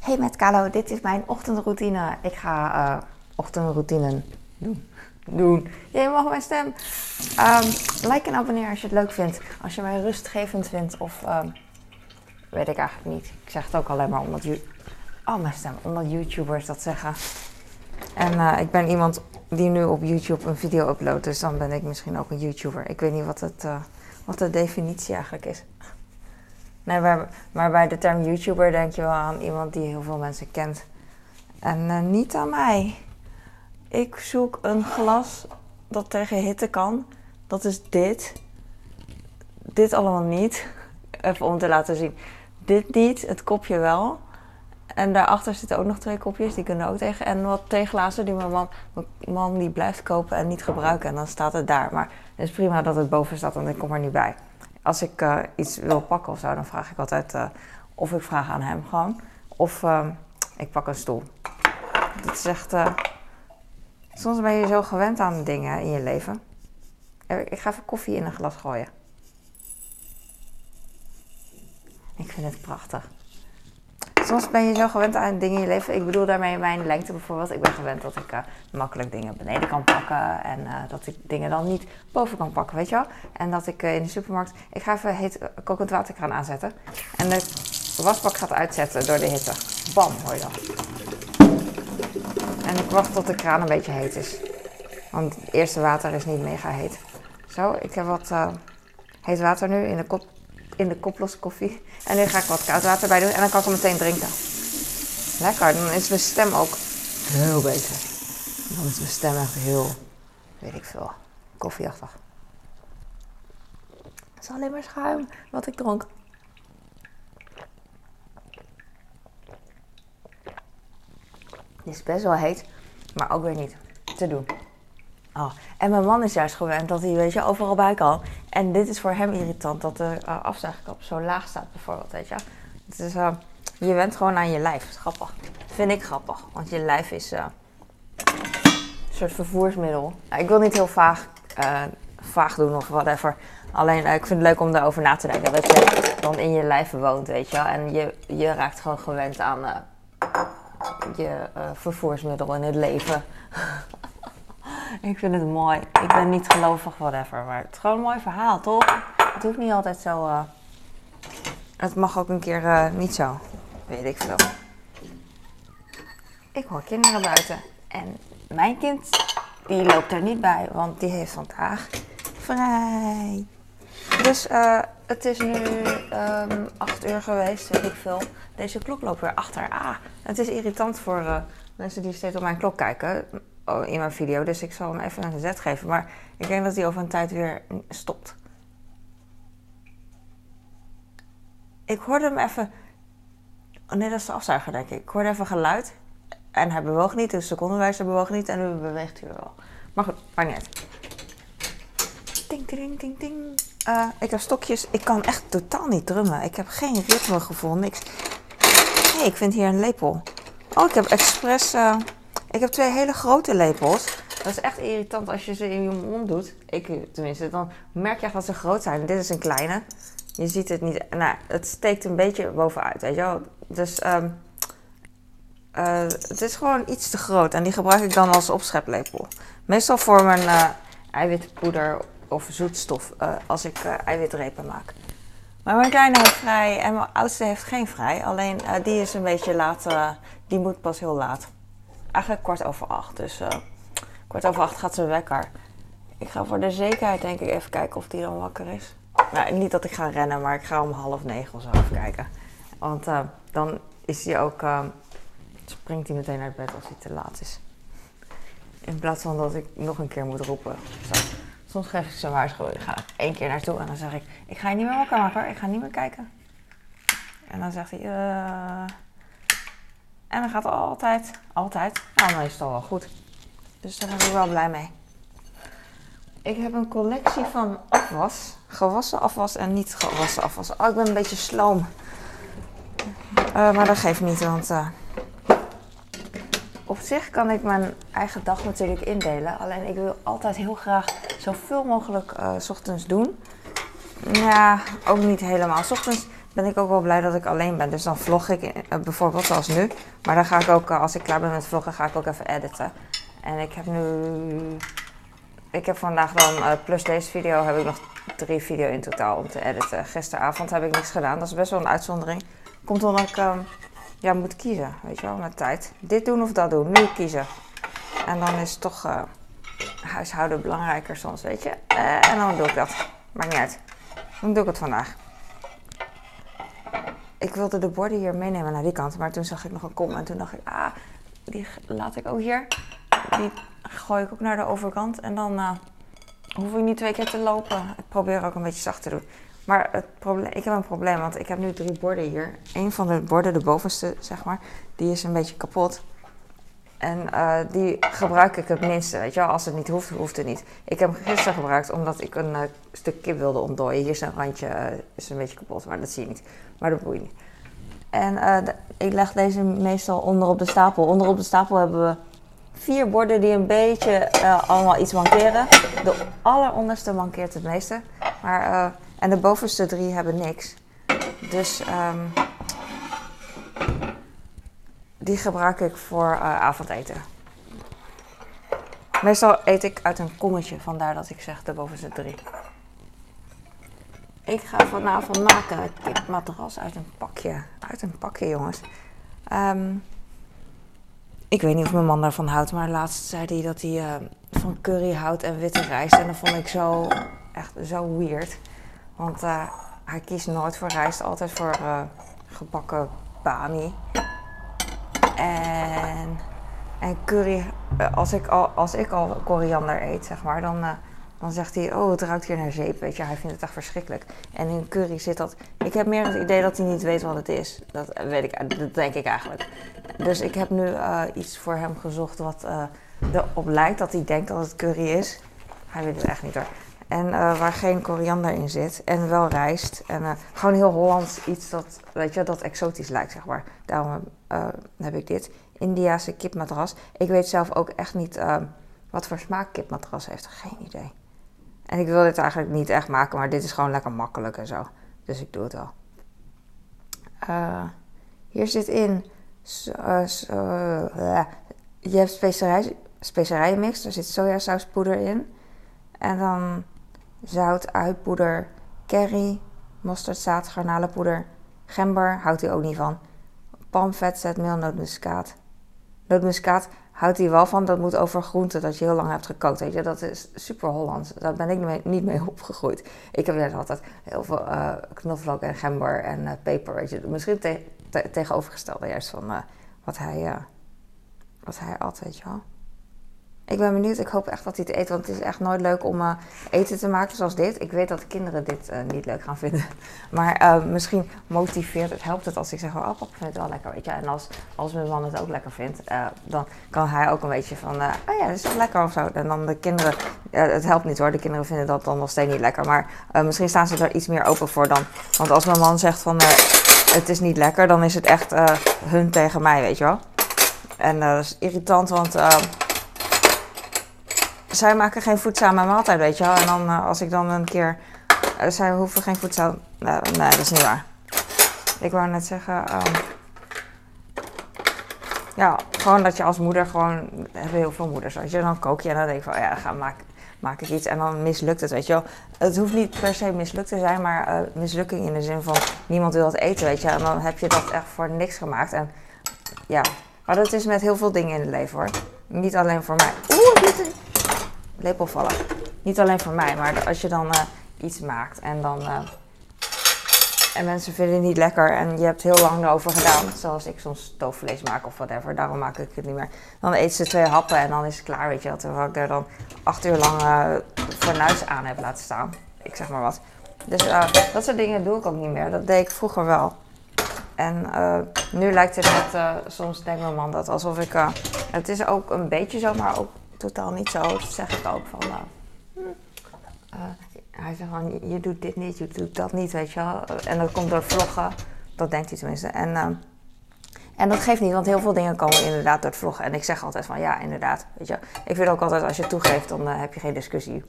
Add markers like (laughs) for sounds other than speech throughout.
Hey met Kalo, dit is mijn ochtendroutine. Ik ga uh, ochtendroutine doen. Doen. Je mag mijn stem. Um, like en abonneer als je het leuk vindt. Als je mij rustgevend vindt. Of um, weet ik eigenlijk niet. Ik zeg het ook alleen maar omdat, oh, mijn stem, omdat YouTubers dat zeggen. En uh, ik ben iemand die nu op YouTube een video uploadt. Dus dan ben ik misschien ook een YouTuber. Ik weet niet wat, het, uh, wat de definitie eigenlijk is. Nee, maar, maar, bij de term YouTuber denk je wel aan iemand die heel veel mensen kent. En uh, niet aan mij. Ik zoek een glas dat tegen hitte kan. Dat is dit. Dit allemaal niet. Even om te laten zien. Dit niet, het kopje wel. En daarachter zitten ook nog twee kopjes, die kunnen ook tegen. En wat theeglazen die mijn man, man die blijft kopen en niet gebruiken. En dan staat het daar. Maar het is prima dat het boven staat, want ik kom er niet bij als ik uh, iets wil pakken of zo, dan vraag ik altijd uh, of ik vraag aan hem gewoon. Of uh, ik pak een stoel. Dat is echt. soms ben je zo gewend aan dingen in je leven. Ik ga even koffie in een glas gooien. Ik vind het prachtig soms ben je zo gewend aan dingen in je leven. Ik bedoel daarmee mijn lengte bijvoorbeeld. Ik ben gewend dat ik uh, makkelijk dingen beneden kan pakken. En uh, dat ik dingen dan niet boven kan pakken, weet je wel. En dat ik uh, in de supermarkt... Ik ga even heet kokend waterkraan aanzetten. En de wasbak gaat uitzetten door de hitte. Bam, hoor je dat. En ik wacht tot de kraan een beetje heet is. Want het eerste water is niet mega heet. Zo, ik heb wat heet water nu in de kop in de koplosse koffie. En nu ga ik wat koud water bij doen en dan kan ik hem meteen drinken. Lekker, dan is mijn stem ook heel beter. Dan is mijn stem echt heel, weet ik veel, koffieachtig. Het is alleen maar schuim wat ik dronk. Het is best wel heet, maar ook weer niet te doen. Oh. En mijn man is juist gewend dat hij, weet je, overal bij kan. En dit is voor hem irritant dat de uh, afzuigkap zo laag staat, bijvoorbeeld, weet je. Uh, je went gewoon aan je lijf. Grappig. vind ik grappig, want je lijf is uh, een soort vervoersmiddel. ik wil niet heel vaag, vaag doen of whatever. Alleen, ik vind het leuk om daarover na te denken. Dat je dan in je lijf woont, weet je. En je, je raakt gewoon gewend aan je vervoersmiddel in het leven. (laughs) Ik vind het mooi. Ik ben niet gelovig, whatever. Maar het is gewoon een mooi verhaal, toch? Het hoeft niet altijd zo. Uh... Het mag ook een keer uh, niet zo. Weet ik veel. Ik hoor kinderen buiten. En mijn kind, die loopt er niet bij, want die heeft vandaag vrij. Dus uh, het is nu um, acht uur geweest, weet ik veel. Deze klok loopt weer achter. Ah, het is irritant voor mensen die steeds op mijn klok kijken. Oh, in mijn video. Dus ik zal hem even een zet geven. Maar ik denk dat hij over een tijd weer stopt. Ik hoorde hem even. Oh nee, dat is de afzuiger, denk ik. Ik hoorde even geluid. En hij bewoog niet, de secondenwijzer bewoog niet. En nu beweegt hij wel. Maar goed, maar niet. Ding, ding, ding, ding. Uh, ik heb stokjes. Ik kan echt totaal niet drummen. Ik heb geen ritme gevonden. Niks. hey, ik vind hier een lepel. Oh, ik heb expres. Uh, ik heb twee hele grote lepels. Dat is echt irritant als je ze in je mond doet. Ik tenminste, dan merk je echt dat ze groot zijn. Dit is een kleine. Je ziet het niet. Nou, het steekt een beetje bovenuit, weet je wel. Dus um, uh, het is gewoon iets te groot. En die gebruik ik dan als opscheplepel. Meestal voor mijn uh, eiwitpoeder of zoetstof uh, als ik eiwitrepen maak. Maar mijn kleine heeft vrij en mijn oudste heeft geen vrij. Alleen die is een beetje laat. die moet pas heel laat eigenlijk kwart over acht. Dus uh, kwart over acht gaat ze wekker. Ik ga voor de zekerheid denk ik even kijken of die dan wakker is. Nou, niet dat ik ga rennen, maar ik ga om half negen of zo even kijken. Want uh, dan is hij ook, uh, springt hij meteen uit bed als hij te laat is. In plaats van dat ik nog een keer moet roepen. Soms geef ik ze waarschuwing. Ik ga één keer naartoe en dan zeg ik: Ik ga je niet meer wakker maken Ik ga niet meer kijken. En dan zegt hij: uh, en dan gaat altijd, altijd, nou meestal wel goed. Dus daar ben ik wel blij mee. Ik heb een collectie van afwas. Gewassen afwas en niet gewassen afwas. Oh, ik ben een beetje sloom. Uh, maar dat geeft niet, want uh, op zich kan ik mijn eigen dag natuurlijk indelen. Alleen ik wil altijd heel graag zoveel mogelijk uh, s ochtends doen. Ja, ook niet helemaal. S ochtends ben ik ook wel blij dat ik alleen ben. Dus dan vlog ik eh, bijvoorbeeld zoals nu. Maar dan ga ik ook, eh, als ik klaar ben met vloggen, ga ik ook even editen. En ik heb nu... Ik heb vandaag dan, eh, plus deze video, heb ik nog drie video in totaal om te editen. Gisteravond heb ik niks gedaan. Dat is best wel een uitzondering. Komt omdat ik ehm, ja, moet kiezen, weet je wel, met tijd. Dit doen of dat doen. Nu kiezen. En dan is toch uh, huishouden belangrijker soms, weet je. en dan doe ik dat. Maakt niet uit. Dan doe ik het vandaag ik wilde de borden hier meenemen naar die kant. Maar toen zag ik nog een kom. En toen dacht ik, ah, die laat ik ook hier. Die gooi ik ook naar de overkant. En dan uh, hoef ik niet twee keer te lopen. Ik probeer ook een beetje zacht te doen. Maar het probleem, ik heb een probleem, want ik heb nu drie borden hier. Een van de borden, de bovenste, zeg maar, die is een beetje kapot. En uh, die gebruik ik het minste, weet je wel. Als het niet hoeft, hoeft het niet. Ik heb hem gisteren gebruikt omdat ik een uh, stuk kip wilde ontdooien. Hier is een randje, uh, is een beetje kapot, maar dat zie je niet. Maar dat boeit niet. En ik leg deze meestal onder op de stapel. Onder op de stapel hebben we vier borden die een beetje allemaal iets mankeren. De alleronderste mankeert het meeste. Maar, en de bovenste drie hebben niks. Dus... Um, die gebruik ik voor uh, avondeten. Meestal eet ik uit een kommetje, vandaar dat ik zeg de bovenste drie. Ik ga vanavond maken kipmatras uit een pakje. Uit een pakje, jongens. Um, ik weet niet of mijn man daarvan houdt, maar laatst zei hij dat hij uh, van curry houdt en witte rijst. En dat vond ik zo, echt zo weird. Want uh, hij kiest nooit voor rijst, altijd voor gebakken bami. En, curry, eh, als ik, al, als ik al koriander eet, zeg maar, dan, uh, dan zegt hij: Oh, het ruikt hier naar zeep. Weet je, hij vindt het echt verschrikkelijk. En in curry zit dat. Ik heb meer het idee dat hij niet weet wat het is. Dat, weet ik, dat denk ik eigenlijk. Dus ik heb nu uh, iets voor hem gezocht wat erop lijkt dat hij denkt dat het curry is. Hij weet het echt niet hoor. En waar geen koriander in zit. En wel rijst. En gewoon heel Hollands iets dat, weet je, dat exotisch lijkt, zeg maar. Daarom uh, heb ik dit. Indiase kipmatras. Ik weet zelf ook echt niet wat voor smaak kipmatras heeft. Geen idee. En ik wil dit eigenlijk niet echt maken, maar dit is gewoon lekker makkelijk en zo. Dus ik doe het wel. hier zit in. je hebt specerij, specerijenmix. Er zit sojasausppoeder in. En dan zout, uitpoeder, curry, mosterdzaad, garnalenpoeder, gember, houdt hij ook niet van. Palmvet, zetmeel, nootmuskaat. Nootmuskaat houdt hij wel van, dat moet over groenten dat je heel lang hebt gekookt. Weet je, dat is super Hollands. Daar ben ik niet mee opgegroeid. Ik heb net altijd heel veel uh, knoflook en gember en uh, peper. Weet je. Misschien te te tegenovergestelde juist van uh, wat, hij, wat hij at, weet je wel. Ik ben benieuwd. Ik hoop echt dat hij het eet. Want het is echt nooit leuk om uh, eten te maken zoals dit. Ik weet dat de kinderen dit uh, niet leuk gaan vinden. (laughs) Maar uh, misschien motiveert het, helpt het als ik zeg: Oh, papa vindt het wel lekker. Weet je? En als, als mijn man het ook lekker vindt, dan kan hij ook een beetje van: Oh ja, dat is wel lekker of zo. En dan de kinderen, het helpt niet hoor. De kinderen vinden dat dan nog steeds niet lekker. Maar misschien staan ze er iets meer open voor dan. Want als mijn man zegt: van Het is niet lekker, dan is het echt hun tegen mij, weet je wel. En dat is irritant, want zij maken geen voedzame maaltijd, weet je wel. En dan uh, als ik dan een keer... Uh, zij hoeven geen voedzame... nee, dat is niet waar. Ik wou net zeggen... Um, ja, gewoon dat je als moeder gewoon... hebben heel veel moeders, weet je. Dan kook je en dan denk ik van... ja, ga maak, maak ik iets. En dan mislukt het, weet je wel. Het hoeft niet per se mislukt te zijn, maar uh, mislukking in de zin van... niemand wil het eten, weet je. En dan heb je dat echt voor niks gemaakt. En ja... Maar dat is met heel veel dingen in het leven, hoor. Niet alleen voor mij. Oeh, dit lepel vallen. Niet alleen voor mij, maar als je dan uh, iets maakt en dan. Uh, en mensen vinden het niet lekker en je hebt heel lang erover gedaan. Zoals ik soms stoofvlees maak of whatever. Daarom maak ik het niet meer. Dan eet ze twee happen en dan is het klaar, weet je. Terwijl ik er dan acht uur lang uh, fornuis aan heb laten staan. Ik zeg maar wat. Dus dat soort dingen doe ik ook niet meer. Dat deed ik vroeger wel. En nu lijkt het net, soms denkt mijn man dat alsof ik. het is ook een beetje zo, maar ook totaal niet zo. Dat zeg ik ook van. Uh, hij zegt van, je doet dit niet, je doet dat niet, weet je wel. En dat komt door vloggen. Dat denkt hij tenminste. En, uh, en dat geeft niet, want heel veel dingen komen inderdaad door het vloggen. En ik zeg altijd van, ja, inderdaad. Weet je, ik vind ook altijd, als je toegeeft, dan uh, heb je geen discussie.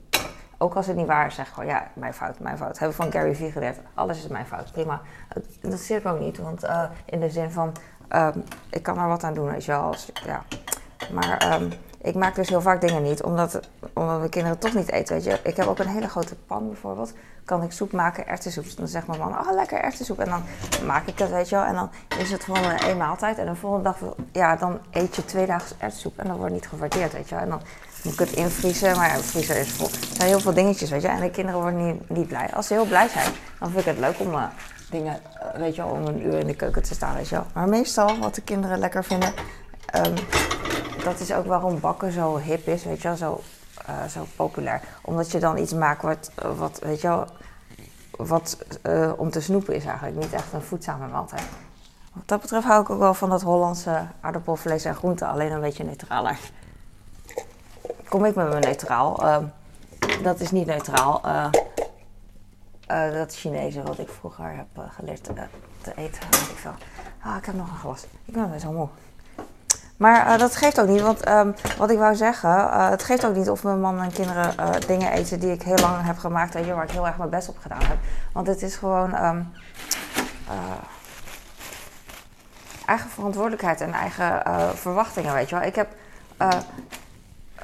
ook als het niet waar is, zeg gewoon ja, mijn fout, mijn fout. Hebben we van Gary Vee geleerd. Alles is mijn fout, prima. Dat zit ik ook niet, want in de zin van ehm, ik kan er wat aan doen, weet je wel. Als, ja. Maar ehm, ik maak dus heel vaak dingen niet, omdat, omdat mijn kinderen toch niet eten. Weet je. Ik heb ook een hele grote pan bijvoorbeeld. Kan ik soep maken, erwtensoep. Dan zegt mijn man, oh lekker erwtensoep. En dan maak ik het, weet je wel. En dan is het gewoon één maaltijd. En de volgende dag, ja, dan eet je twee dagen erwtensoep. En dan wordt niet gewaardeerd, weet je wel. En dan moet ik het invriezen. Maar de vriezer is vol. Er zijn heel veel dingetjes, weet je. En de kinderen worden niet, niet blij. Als ze heel blij zijn, dan vind ik het leuk om uh, dingen, weet je wel, om een uur in de keuken te staan, weet je wel. Maar meestal, wat de kinderen lekker vinden... Um, dat is ook waarom bakken zo hip is, weet je wel, zo, uh, zo populair. Omdat je dan iets maakt wat, wat weet je wel, wat uh, om te snoepen is eigenlijk. Niet echt een voedzame maaltijd. Wat dat betreft hou ik ook wel van dat Hollandse aardappelvlees en groenten, alleen een beetje neutraler. Kom ik met mijn neutraal. Uh, dat is niet neutraal. Dat Chinese wat ik vroeger heb geleerd te eten. Ik veel. Ah, ik heb nog een glas. Ik ben best wel moe. Maar uh, dat geeft ook niet, want um, wat ik wou zeggen, uh, het geeft ook niet of mijn man en kinderen uh, dingen eten die ik heel lang heb gemaakt en waar ik heel erg mijn best op gedaan heb. Want het is gewoon um, eigen verantwoordelijkheid en eigen verwachtingen, weet je wel. Ik heb,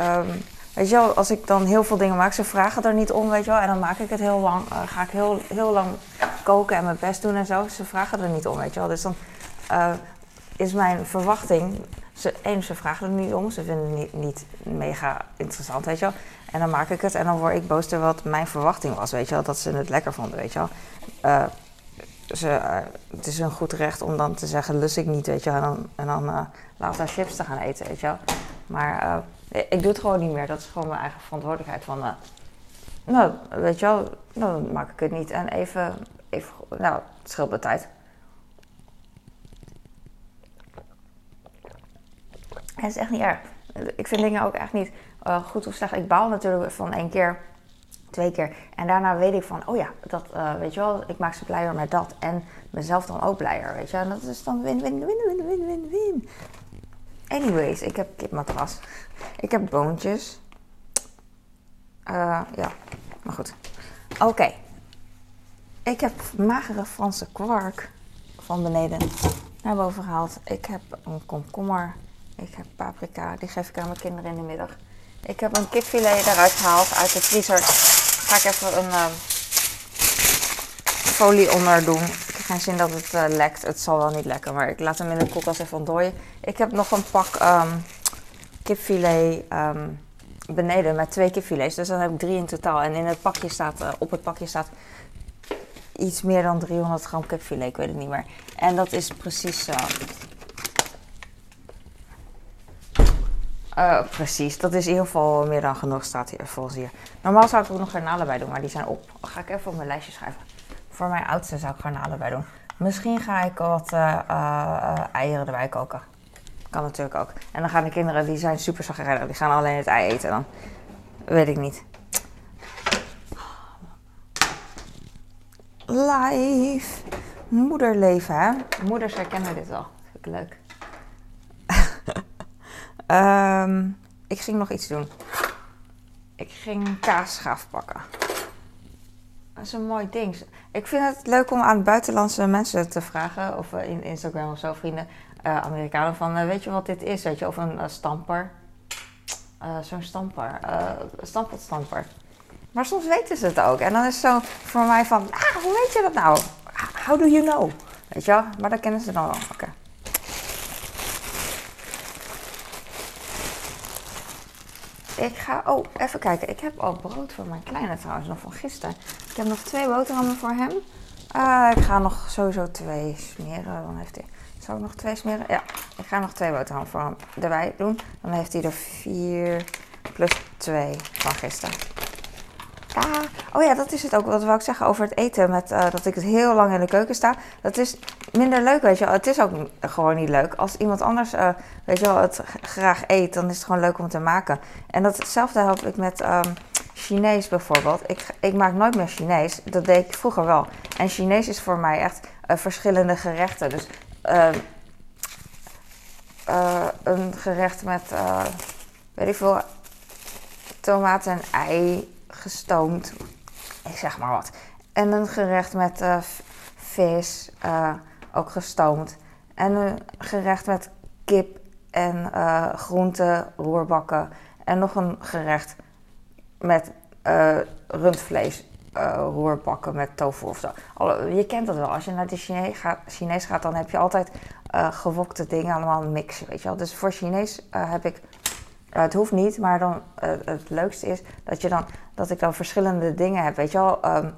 um, weet je wel, als ik dan heel veel dingen maak, ze vragen er niet om, weet je wel. En dan maak ik het heel lang, ga ik heel, heel lang koken en mijn best doen en zo. Ze vragen er niet om, weet je wel. Dus dan is mijn verwachting ze, één, ze vragen er niet om. Ze vinden het niet, niet, mega interessant, weet je. En dan maak ik het en dan word ik boos ter wat mijn verwachting was, weet je wel. Dat ze het lekker vonden, weet je wel. Uh, ze, uh, het is een goed recht om dan te zeggen, lust ik niet, weet je wel. En dan, en dan uh, later chips te gaan eten, weet je wel. Maar ik doe het gewoon niet meer. Dat is gewoon mijn eigen verantwoordelijkheid. Van, nou, weet je wel, nou, dan maak ik het niet. En even, even nou, het scheelt de tijd. Het is echt niet erg. Ik vind dingen ook echt niet uh, goed of slecht. Ik baal natuurlijk van één keer, twee keer. En daarna weet ik van, oh ja, dat, uh, weet je wel, ik maak ze blijer met dat. En mezelf dan ook blijer, weet je. En dat is dan win, win, win, win, win, win, win. Anyways, ik heb kipmatras. Ik heb boontjes. Uh, ja, maar goed. Oké. Ik heb magere Franse kwark van beneden naar boven gehaald. Ik heb een komkommer ik heb paprika, die geef ik aan mijn kinderen in de middag. Ik heb een kipfilet eruit gehaald uit de vriezer. Ga ik even een uh, folie onder doen. Ik heb geen zin dat het uh, lekt. Het zal wel niet lekken, maar ik laat hem in de koelkast even ontdooien. Ik heb nog een pak um, kipfilet um, beneden met twee kipfilets. Dus dan heb ik drie in totaal. En in het pakje staat, uh, op het pakje staat iets meer dan 300 gram kipfilet. Ik weet het niet meer. En dat is precies Uh, precies, dat is in ieder geval meer dan genoeg, staat hier volgens hier. Normaal zou ik ook nog garnalen bij doen, maar die zijn op. Ga ik even op mijn lijstje schrijven. Voor mijn oudste zou ik garnalen bij doen. Misschien ga ik wat uh, uh, eieren erbij koken. Kan natuurlijk ook. En dan gaan de kinderen, die zijn super zagrijnig, die gaan alleen het ei eten dan. Weet ik niet. Live. Moederleven, hè? Moeders herkennen dit wel. Vind ik leuk. Um, ik ging nog iets doen. Ik ging kaasschaaf pakken. Dat is een mooi ding. Ik vind het leuk om aan buitenlandse mensen te vragen, of in Instagram of zo, vrienden, uh, Amerikanen, van uh, weet je wat dit is? Weet je, of een uh, stamper. Zo'n stamper. stamperstamper. Maar soms weten ze het ook. En dan is zo voor mij van, ah, hoe weet je dat nou? How do you know? Weet je wel? Maar dat kennen ze dan wel. Ik ga, oh, even kijken. Ik heb al brood voor mijn kleine trouwens, nog van gisteren. Ik heb nog twee boterhammen voor hem. Uh, ik ga nog sowieso twee smeren. Dan heeft hij, zal ik nog twee smeren? Ja, ik ga nog twee boterhammen voor hem erbij doen. Dan heeft hij er vier plus twee van gisteren. Ja, oh ja, dat is het ook. Wat wou ik zeggen over het eten. Met, uh, dat ik het heel lang in de keuken sta. Dat is minder leuk, weet je wel. Het is ook gewoon niet leuk. Als iemand anders, uh, weet je wel, het graag eet, dan is het gewoon leuk om te maken. En datzelfde help ik met um, Chinees bijvoorbeeld. Ik, ik maak nooit meer Chinees. Dat deed ik vroeger wel. En Chinees is voor mij echt uh, verschillende gerechten. Dus uh, een gerecht met, weet ik veel, tomaten en ei gestoomd, ik zeg maar wat. En een gerecht met uh, vis, uh, ook gestoomd. En een gerecht met kip en uh, groenten, roerbakken. En nog een gerecht met rundvlees, roerbakken met tofu of zo. Je kent dat wel. Als je naar de Chinees gaat, Chinees gaat dan heb je altijd gewokte dingen, allemaal mixen, weet je wel. Dus voor Chinees heb ik het hoeft niet, maar dan, het leukste is dat, je dan, dat ik dan verschillende dingen heb. Weet je wel, um,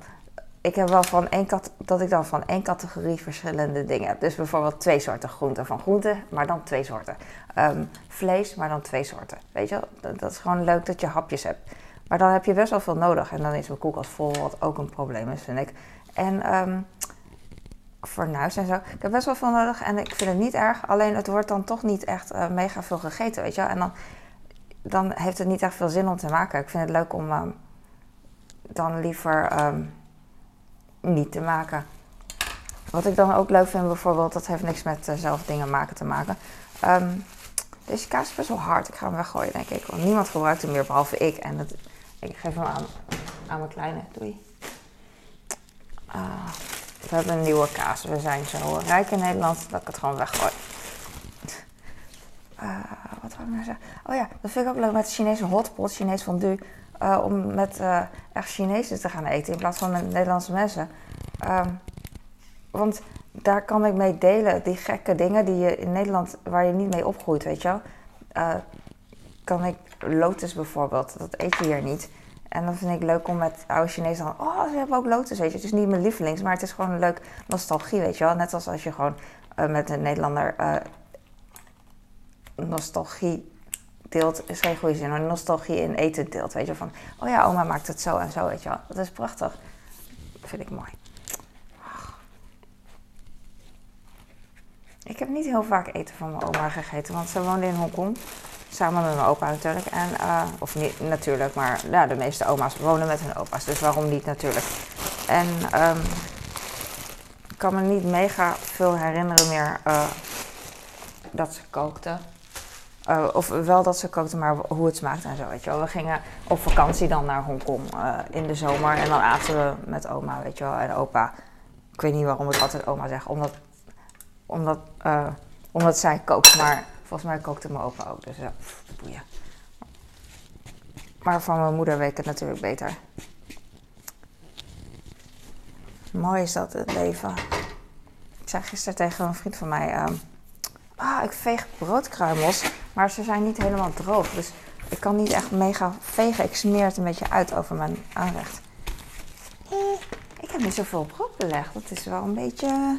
ik heb wel van één kat, dat ik dan van één categorie verschillende dingen heb. Dus bijvoorbeeld twee soorten groenten van groenten, maar dan twee soorten. Um, vlees, maar dan twee soorten. Weet je wel? Dat, is gewoon leuk dat je hapjes hebt. Maar dan heb je best wel veel nodig. En dan is mijn koelkast vol, wat ook een probleem is, vind ik. En um, fornuis en zo. Ik heb best wel veel nodig en ik vind het niet erg. Alleen het wordt dan toch niet echt uh, mega veel gegeten, weet je wel. En dan, dan heeft het niet echt veel zin om te maken. Ik vind het leuk om um, dan liever... Um, niet te maken. Wat ik dan ook leuk vind bijvoorbeeld, dat heeft niks met uh, zelf dingen maken te maken. Um, deze kaas is best wel hard. Ik ga hem weggooien denk ik. Want niemand gebruikt hem meer behalve ik. En dat, ik geef hem aan, aan mijn kleine. Doei. Uh, we hebben een nieuwe kaas. We zijn zo rijk in Nederland dat ik het gewoon weggooi. Uh, wat wil ik nou zeggen? Oh ja, dat vind ik ook leuk met Chinese hotpot, Chinees fondue. Uh, om met uh, echt Chinezen te gaan eten in plaats van met Nederlandse mensen. Um, want daar kan ik mee delen, die gekke dingen die je in Nederland, waar je niet mee opgroeit, weet je wel. Kan ik, lotus bijvoorbeeld, dat eet je hier niet. En dan vind ik leuk om met oude Chinezen dan, oh, ze hebben ook lotus, weet je. Het is niet mijn lievelings, maar het is gewoon een leuk nostalgie, weet je wel. Net als als je gewoon met een Nederlander nostalgie deelt, is geen goede zin, maar nostalgie in eten deelt. Weet je, van, oh ja, oma maakt het zo en zo, weet je wel. Dat is prachtig. Dat vind ik mooi. Ik heb niet heel vaak eten van mijn oma gegeten, want ze woonde in Hongkong. Samen met mijn opa natuurlijk. En, uh, of niet natuurlijk, maar ja, de meeste oma's wonen met hun opa's. Dus waarom niet natuurlijk. En um, ik kan me niet mega veel herinneren meer uh, dat ze kookte. Uh, of wel dat ze kookten, maar hoe het smaakt en zo, weet je wel. We gingen op vakantie dan naar Hongkong uh, in de zomer. En dan aten we met oma, weet je wel, en opa. Ik weet niet waarom ik altijd oma zeg, omdat, omdat, uh, omdat zij kookt. Maar volgens mij kookte mijn opa ook, dus boeien. Maar van mijn moeder weet ik het natuurlijk beter. Mooi is dat, het leven. Ik zei gisteren tegen een vriend van mij ah, ik veeg broodkruimels, maar ze zijn niet helemaal droog. Dus ik kan niet echt mega vegen. Ik smeer het een beetje uit over mijn aanrecht. Eh, ik heb niet zoveel brood belegd. Dat is wel een beetje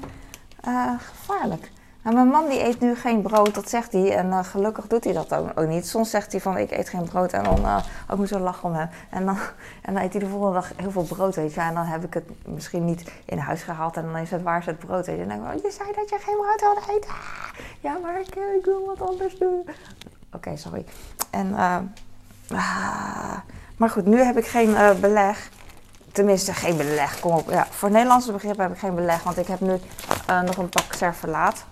uh, gevaarlijk. Nou, mijn man die eet nu geen brood, dat zegt hij. En uh, gelukkig doet hij dat ook, niet. Soms zegt hij van ik eet geen brood en dan uh, ook moet zo lachen om hem. En dan, (laughs) en dan eet hij de volgende dag heel veel brood, weet je. En dan heb ik het misschien niet in huis gehaald en dan is het waar is het brood, weet je. En dan denk ik, oh, je zei dat je geen brood wilde eten. Ja, maar ik, eh, ik wil wat anders doen. Oké, sorry. En, uh, maar goed, nu heb ik geen beleg. Tenminste, geen beleg. Kom op. Ja, voor Nederlandse begrippen heb ik geen beleg, want ik heb nu nog een pak servelaat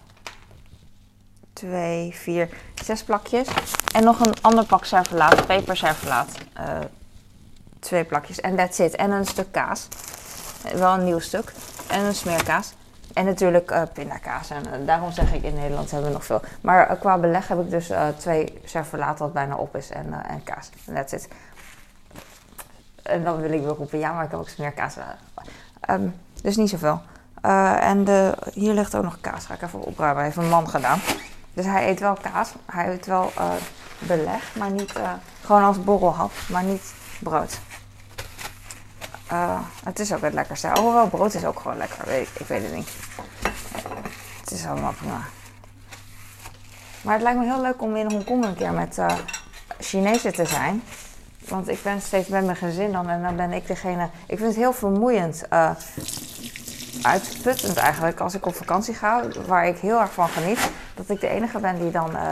twee, vier, zes plakjes. En nog een ander pak servelaat, peperservelaat. Uh, twee plakjes. En that's it. En een stuk kaas. Wel een nieuw stuk. En een smeerkaas. En natuurlijk uh, pindakaas. En daarom zeg ik in Nederland hebben we nog veel. Maar qua beleg heb ik dus twee servelaat wat bijna op is. En, en kaas. En that's it. En dan wil ik wel roepen, ja, maar ik heb ook smeerkaas. Um, dus niet zoveel. en de, hier ligt ook nog kaas. Ga ik even opruimen. Heeft een man gedaan. Dus hij eet wel kaas, hij eet wel uh, beleg, maar niet uh, gewoon als borrelhap, maar niet brood. Uh, het is ook het lekkerste. Hoewel brood is ook gewoon lekker, weet ik, ik weet het niet. Het is allemaal prima. Maar het lijkt me heel leuk om in Hongkong een keer met Chinezen te zijn. Want ik ben steeds met mijn gezin dan en dan ben ik degene. Ik vind het heel vermoeiend uitputtend eigenlijk als ik op vakantie ga, waar ik heel erg van geniet. Dat ik de enige ben die dan uh,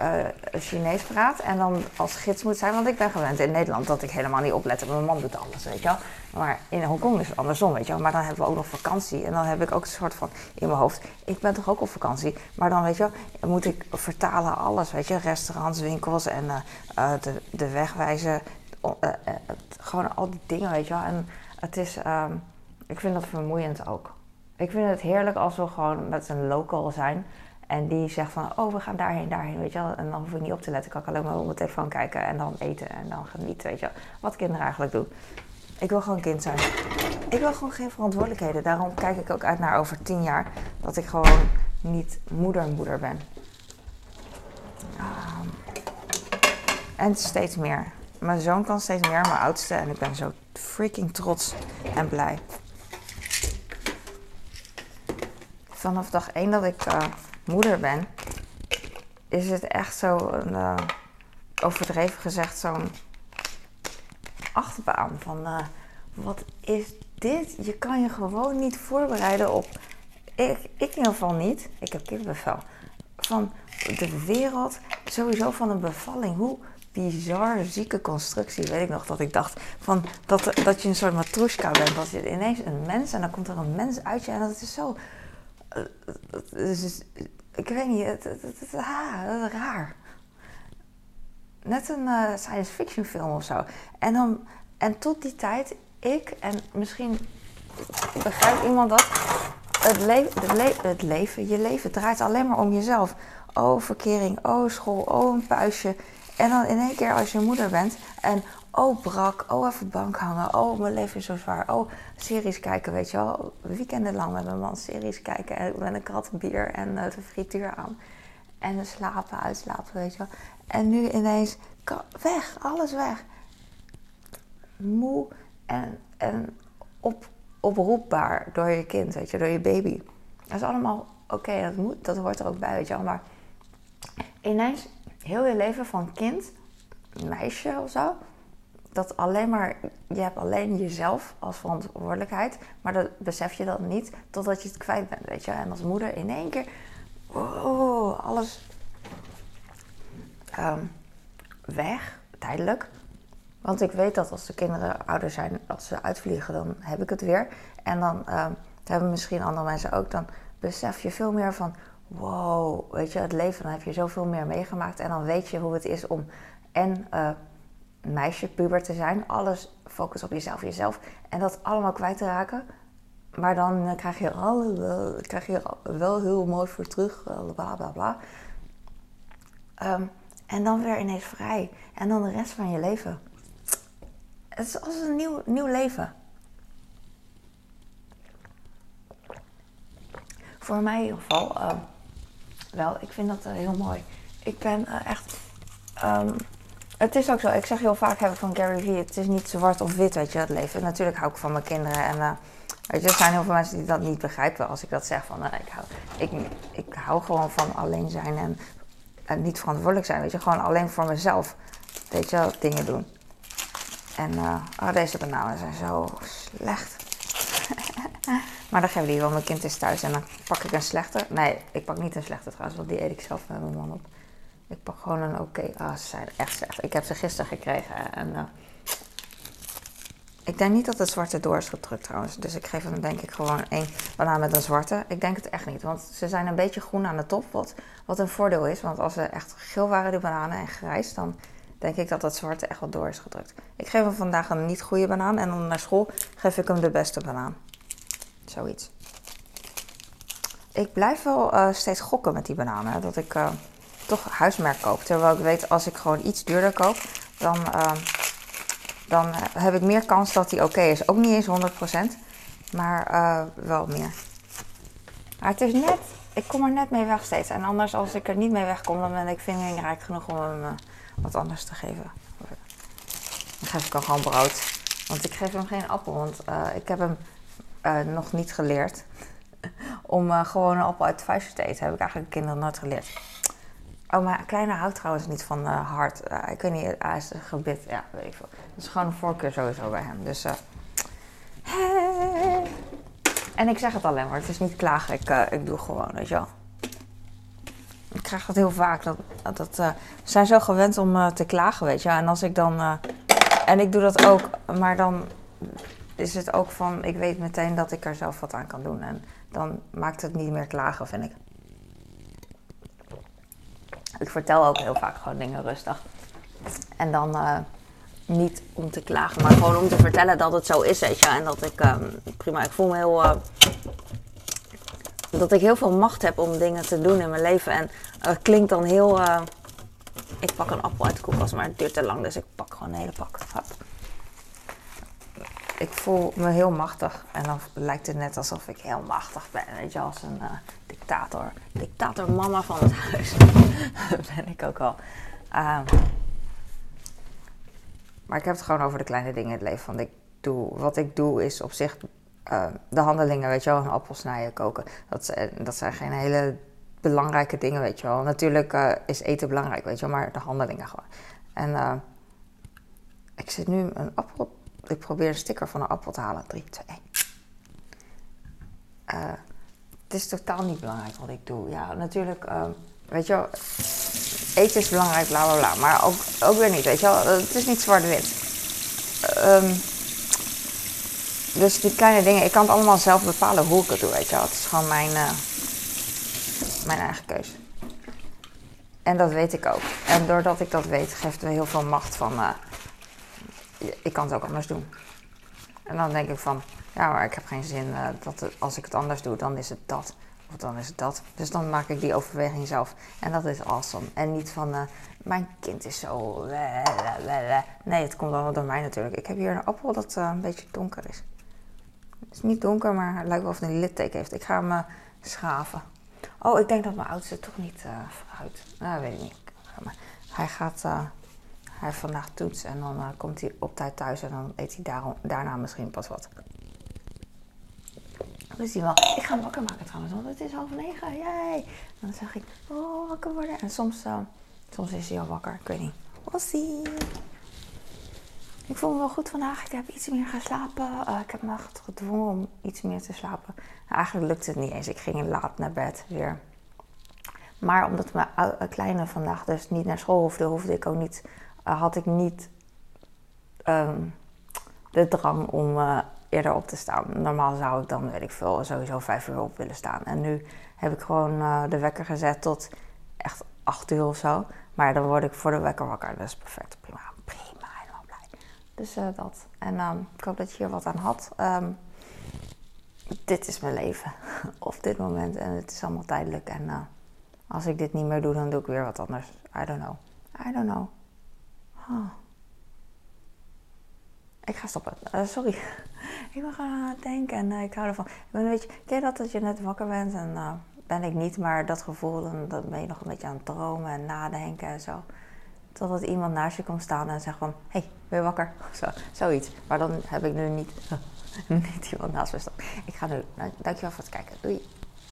uh, Chinees praat en dan als gids moet zijn. Want ik ben gewend in Nederland dat ik helemaal niet oplet. Mijn man doet alles, weet je wel. Maar in Hongkong is het andersom, weet je wel. Maar dan hebben we ook nog vakantie. En dan heb ik ook een soort van in mijn hoofd, ik ben toch ook op vakantie. Maar dan, weet je wel, moet ik vertalen alles, weet je. Restaurants, winkels en uh, de, de wegwijzen eh, eh, gewoon al die dingen, weet je wel. En het is, ehm, ik vind dat vermoeiend ook. Ik vind het heerlijk als we gewoon met een local zijn. En die zegt van, oh, we gaan daarheen, daarheen, weet je wel. En dan hoef ik niet op te letten. Kan ik alleen maar op mijn telefoon kijken en dan eten en dan genieten, weet je wel. Wat kinderen eigenlijk doen. Ik wil gewoon kind zijn. Ik wil gewoon geen verantwoordelijkheden. Daarom kijk ik ook uit naar over tien jaar. Dat ik gewoon niet moeder-moeder ben. Ehm, en steeds meer. Mijn zoon kan steeds meer, mijn oudste. En ik ben zo freaking trots en blij. Vanaf dag één dat ik eh, moeder ben, is het echt zo, een, eh, overdreven gezegd, zo'n achtbaan. Van eh, wat is dit? Je kan je gewoon niet voorbereiden op. Ik, ik in ieder geval niet. Ik heb kippenvel. Van de wereld, sowieso van een bevalling. Hoe bizar zieke constructie. Weet ik nog dat ik dacht van dat, dat je een soort matroeska bent. Dat je ineens een mens en dan komt er een mens uit je. En dat is zo. Is- ik weet niet, het, raar. Net een eh, science fiction film of zo. En, dan, en tot die tijd, ik en misschien begrijpt iemand dat. Het, le het, het leven, je leven draait alleen maar om jezelf. Oh, verkering, oh, school, oh, een puistje. En dan in één keer als je moeder bent en oh, brak, oh, even bank hangen. Oh, mijn leven is zo zwaar. Oh, series kijken, weet je wel. Weekenden lang met mijn man series kijken en met een krat bier en eh, de frituur aan. En slapen, uitslapen, weet je wel. En nu ineens, weg, alles weg. Moe en, en op, oproepbaar door je kind, weet je, door je baby. Dat is allemaal oké, dat, moet, dat hoort er ook bij, weet je wel. Maar ineens heel je leven van kind, meisje of zo, dat alleen maar, je hebt alleen jezelf als verantwoordelijkheid, maar dat besef je dan niet totdat je het kwijt bent, weet je. En als moeder in één keer, wow, alles ehm, weg, tijdelijk. Want ik weet dat als de kinderen ouder zijn, als ze uitvliegen, dan heb ik het weer. En dan ehm, hebben misschien andere mensen ook, dan besef je veel meer van, wow, weet je, het leven, dan heb je zoveel meer meegemaakt. En dan weet je hoe het is om en eh, meisje, puber te zijn. Alles focus op jezelf, jezelf. En dat allemaal kwijt te raken. Maar dan eh, krijg je, al, wel- krijg je er wel heel mooi voor terug, eh, bla bla bla. Ehm, en dan weer ineens vrij. En dan de rest van je leven. Het is als een nieuw, nieuw leven. Voor mij in ieder geval ehm, wel. Ik vind dat eh, heel mooi. Ik ben eh, echt. ehm, het is ook zo. Ik zeg heel vaak heb ik van Gary Vee. Het is niet zwart of wit, weet je, het leven. Natuurlijk hou ik van mijn kinderen. En eh, weet je, er zijn heel veel mensen die dat niet begrijpen als ik dat zeg. Van, eh, ik, hou, ik, ik hou gewoon van alleen zijn en, niet verantwoordelijk zijn. Weet je, gewoon alleen voor mezelf. Weet je, dingen doen. En oh, deze bananen zijn zo slecht. (laughs) maar dan ik die wel. Mijn kind is thuis en dan pak ik een slechte. Nee, ik pak niet een slechte trouwens, want die eet ik zelf met mijn man op. Ik pak gewoon een oké. Ah, ze zijn echt slecht. Ik heb ze gisteren gekregen en... eh, ik denk niet dat het zwarte door is gedrukt trouwens. Dus ik geef hem denk ik gewoon één banaan met een zwarte. Ik denk het echt niet. Want ze zijn een beetje groen aan de top. Wat, wat een voordeel is. Want als ze echt geel waren, die bananen, en grijs... dan denk ik dat dat zwarte echt wel door is gedrukt. Ik geef hem vandaag een niet goede banaan. En dan naar school geef ik hem de beste banaan. Zoiets. Ik blijf wel eh, steeds gokken met die bananen. Dat ik eh, toch huismerk koop. Terwijl ik weet, als ik gewoon iets duurder koop... dan... eh, dan heb ik meer kans dat die oké is. Ook niet eens 100%, maar eh, wel meer. Maar het is net, ik kom er net mee weg steeds. En anders, als ik er niet mee wegkom, dan ben ik vindingrijk genoeg om hem eh, wat anders te geven. Dan geef ik hem gewoon brood. Want ik geef hem geen appel, want eh, ik heb hem nog niet geleerd. (laughs) om gewoon een appel uit het vuistje te eten. Heb ik eigenlijk de kinderen nooit geleerd. Oh, maar kleine houdt trouwens niet van eh, hard. Eh, ik weet niet, hij is een gebit. Ja, weet. Dat is gewoon een voorkeur sowieso bij hem. Dus, eh, En ik zeg het alleen maar. Het is niet klagen. Ik, eh, ik doe gewoon, weet je wel. Ik krijg dat heel vaak. Dat, dat, eh, we zijn zo gewend om eh, te klagen, weet je. En als ik dan... eh, en ik doe dat ook. Maar dan is het ook van... Ik weet meteen dat ik er zelf wat aan kan doen. En dan maakt het niet meer klagen, vind ik. Ik vertel ook heel vaak gewoon dingen rustig. En dan, eh, niet om te klagen, maar gewoon om te vertellen dat het zo is, weet je. En dat ik, ehm, prima, ik voel me heel... eh, dat ik heel veel macht heb om dingen te doen in mijn leven. En het klinkt dan heel... eh, ik pak een appel uit de koelkast, maar het duurt te lang, dus ik pak gewoon een hele pak. Hop. Ik voel me heel machtig en dan lijkt het net alsof ik heel machtig ben, weet je, als een eh, dictator. Dictator mama van het huis. dat (laughs) ben ik ook al. Ehm, maar ik heb het gewoon over de kleine dingen in het leven. Want ik doe, wat ik doe is op zich eh, de handelingen, weet je wel, een appel snijden, koken. Dat, zijn- dat zijn geen hele belangrijke dingen, weet je wel. Natuurlijk eh, is eten belangrijk, weet je wel, maar de handelingen gewoon. En eh, ik zit nu een appel, ik probeer een sticker van een appel te halen. 3, 2, 1. Eh, het is totaal niet belangrijk wat ik doe. Ja, natuurlijk, eh, weet je wel, eten is belangrijk, bla bla bla. Maar ook, ook weer niet, weet je wel. Het is niet zwart-wit. Ehm, dus die kleine dingen, ik kan het allemaal zelf bepalen hoe ik het doe, weet je wel. Het is gewoon mijn, eh, mijn eigen keuze. En dat weet ik ook. En doordat ik dat weet, geeft het me heel veel macht van... eh, ik kan het ook anders doen. En dan denk ik van, ja, maar ik heb geen zin eh, dat als ik het anders doe, dan is het dat. Of dan is het dat. Dus dan maak ik die overweging zelf. En dat is awesome. En niet van, eh, mijn kind is zo... Nee, het komt allemaal door mij natuurlijk. Ik heb hier een appel dat eh, een beetje donker is. Het is niet donker, maar het lijkt wel of het een litteken heeft. Ik ga hem schaven. Oh, ik denk dat mijn oudste toch niet fruit. Nou, weet ik niet. Hij gaat... hij heeft vandaag toets en dan eh, komt hij op tijd thuis en dan eet hij daarna misschien pas wat. Dus die wel. Ik ga hem wakker maken trouwens, want het is half negen. En dan zeg ik, oh, wakker worden. En soms, eh, soms is hij al wakker. Ik weet niet. See. Ik voel me wel goed vandaag. Ik heb iets meer geslapen. Eh, ik heb me gedwongen om iets meer te slapen. Nou, eigenlijk lukte het niet eens. Ik ging laat naar bed weer. Maar omdat mijn kleine vandaag dus niet naar school hoefde, hoefde ik ook niet, eh, had ik niet ehm, de drang om eh, eerder op te staan. Normaal zou ik dan, weet ik veel, sowieso vijf uur op willen staan. En nu heb ik gewoon eh, de wekker gezet tot echt acht uur of zo. Maar dan word ik voor de wekker wakker. Dat is perfect. Prima. Prima. Helemaal blij. Dus dat. En ehm, ik hoop dat je hier wat aan had. Ehm, dit is mijn leven. (laughs) op dit moment. En het is allemaal tijdelijk. En als ik dit niet meer doe, dan doe ik weer wat anders. I don't know. I don't know. Huh. Ik ga stoppen. Eh, sorry. (laughs) ik ben gewoon aan het denken en eh, ik hou ervan. Ik ben een beetje, ken je dat dat je net wakker bent en eh, ben ik niet, maar dat gevoel, dan ben je nog een beetje aan het dromen en nadenken en zo. Totdat iemand naast je komt staan en zegt van, hé, hey, ben je wakker? (laughs) Zo, zoiets. Maar dan heb ik nu niet, (laughs) niet iemand naast me staan. Ik ga nu, nou, dankjewel voor het kijken. Doei.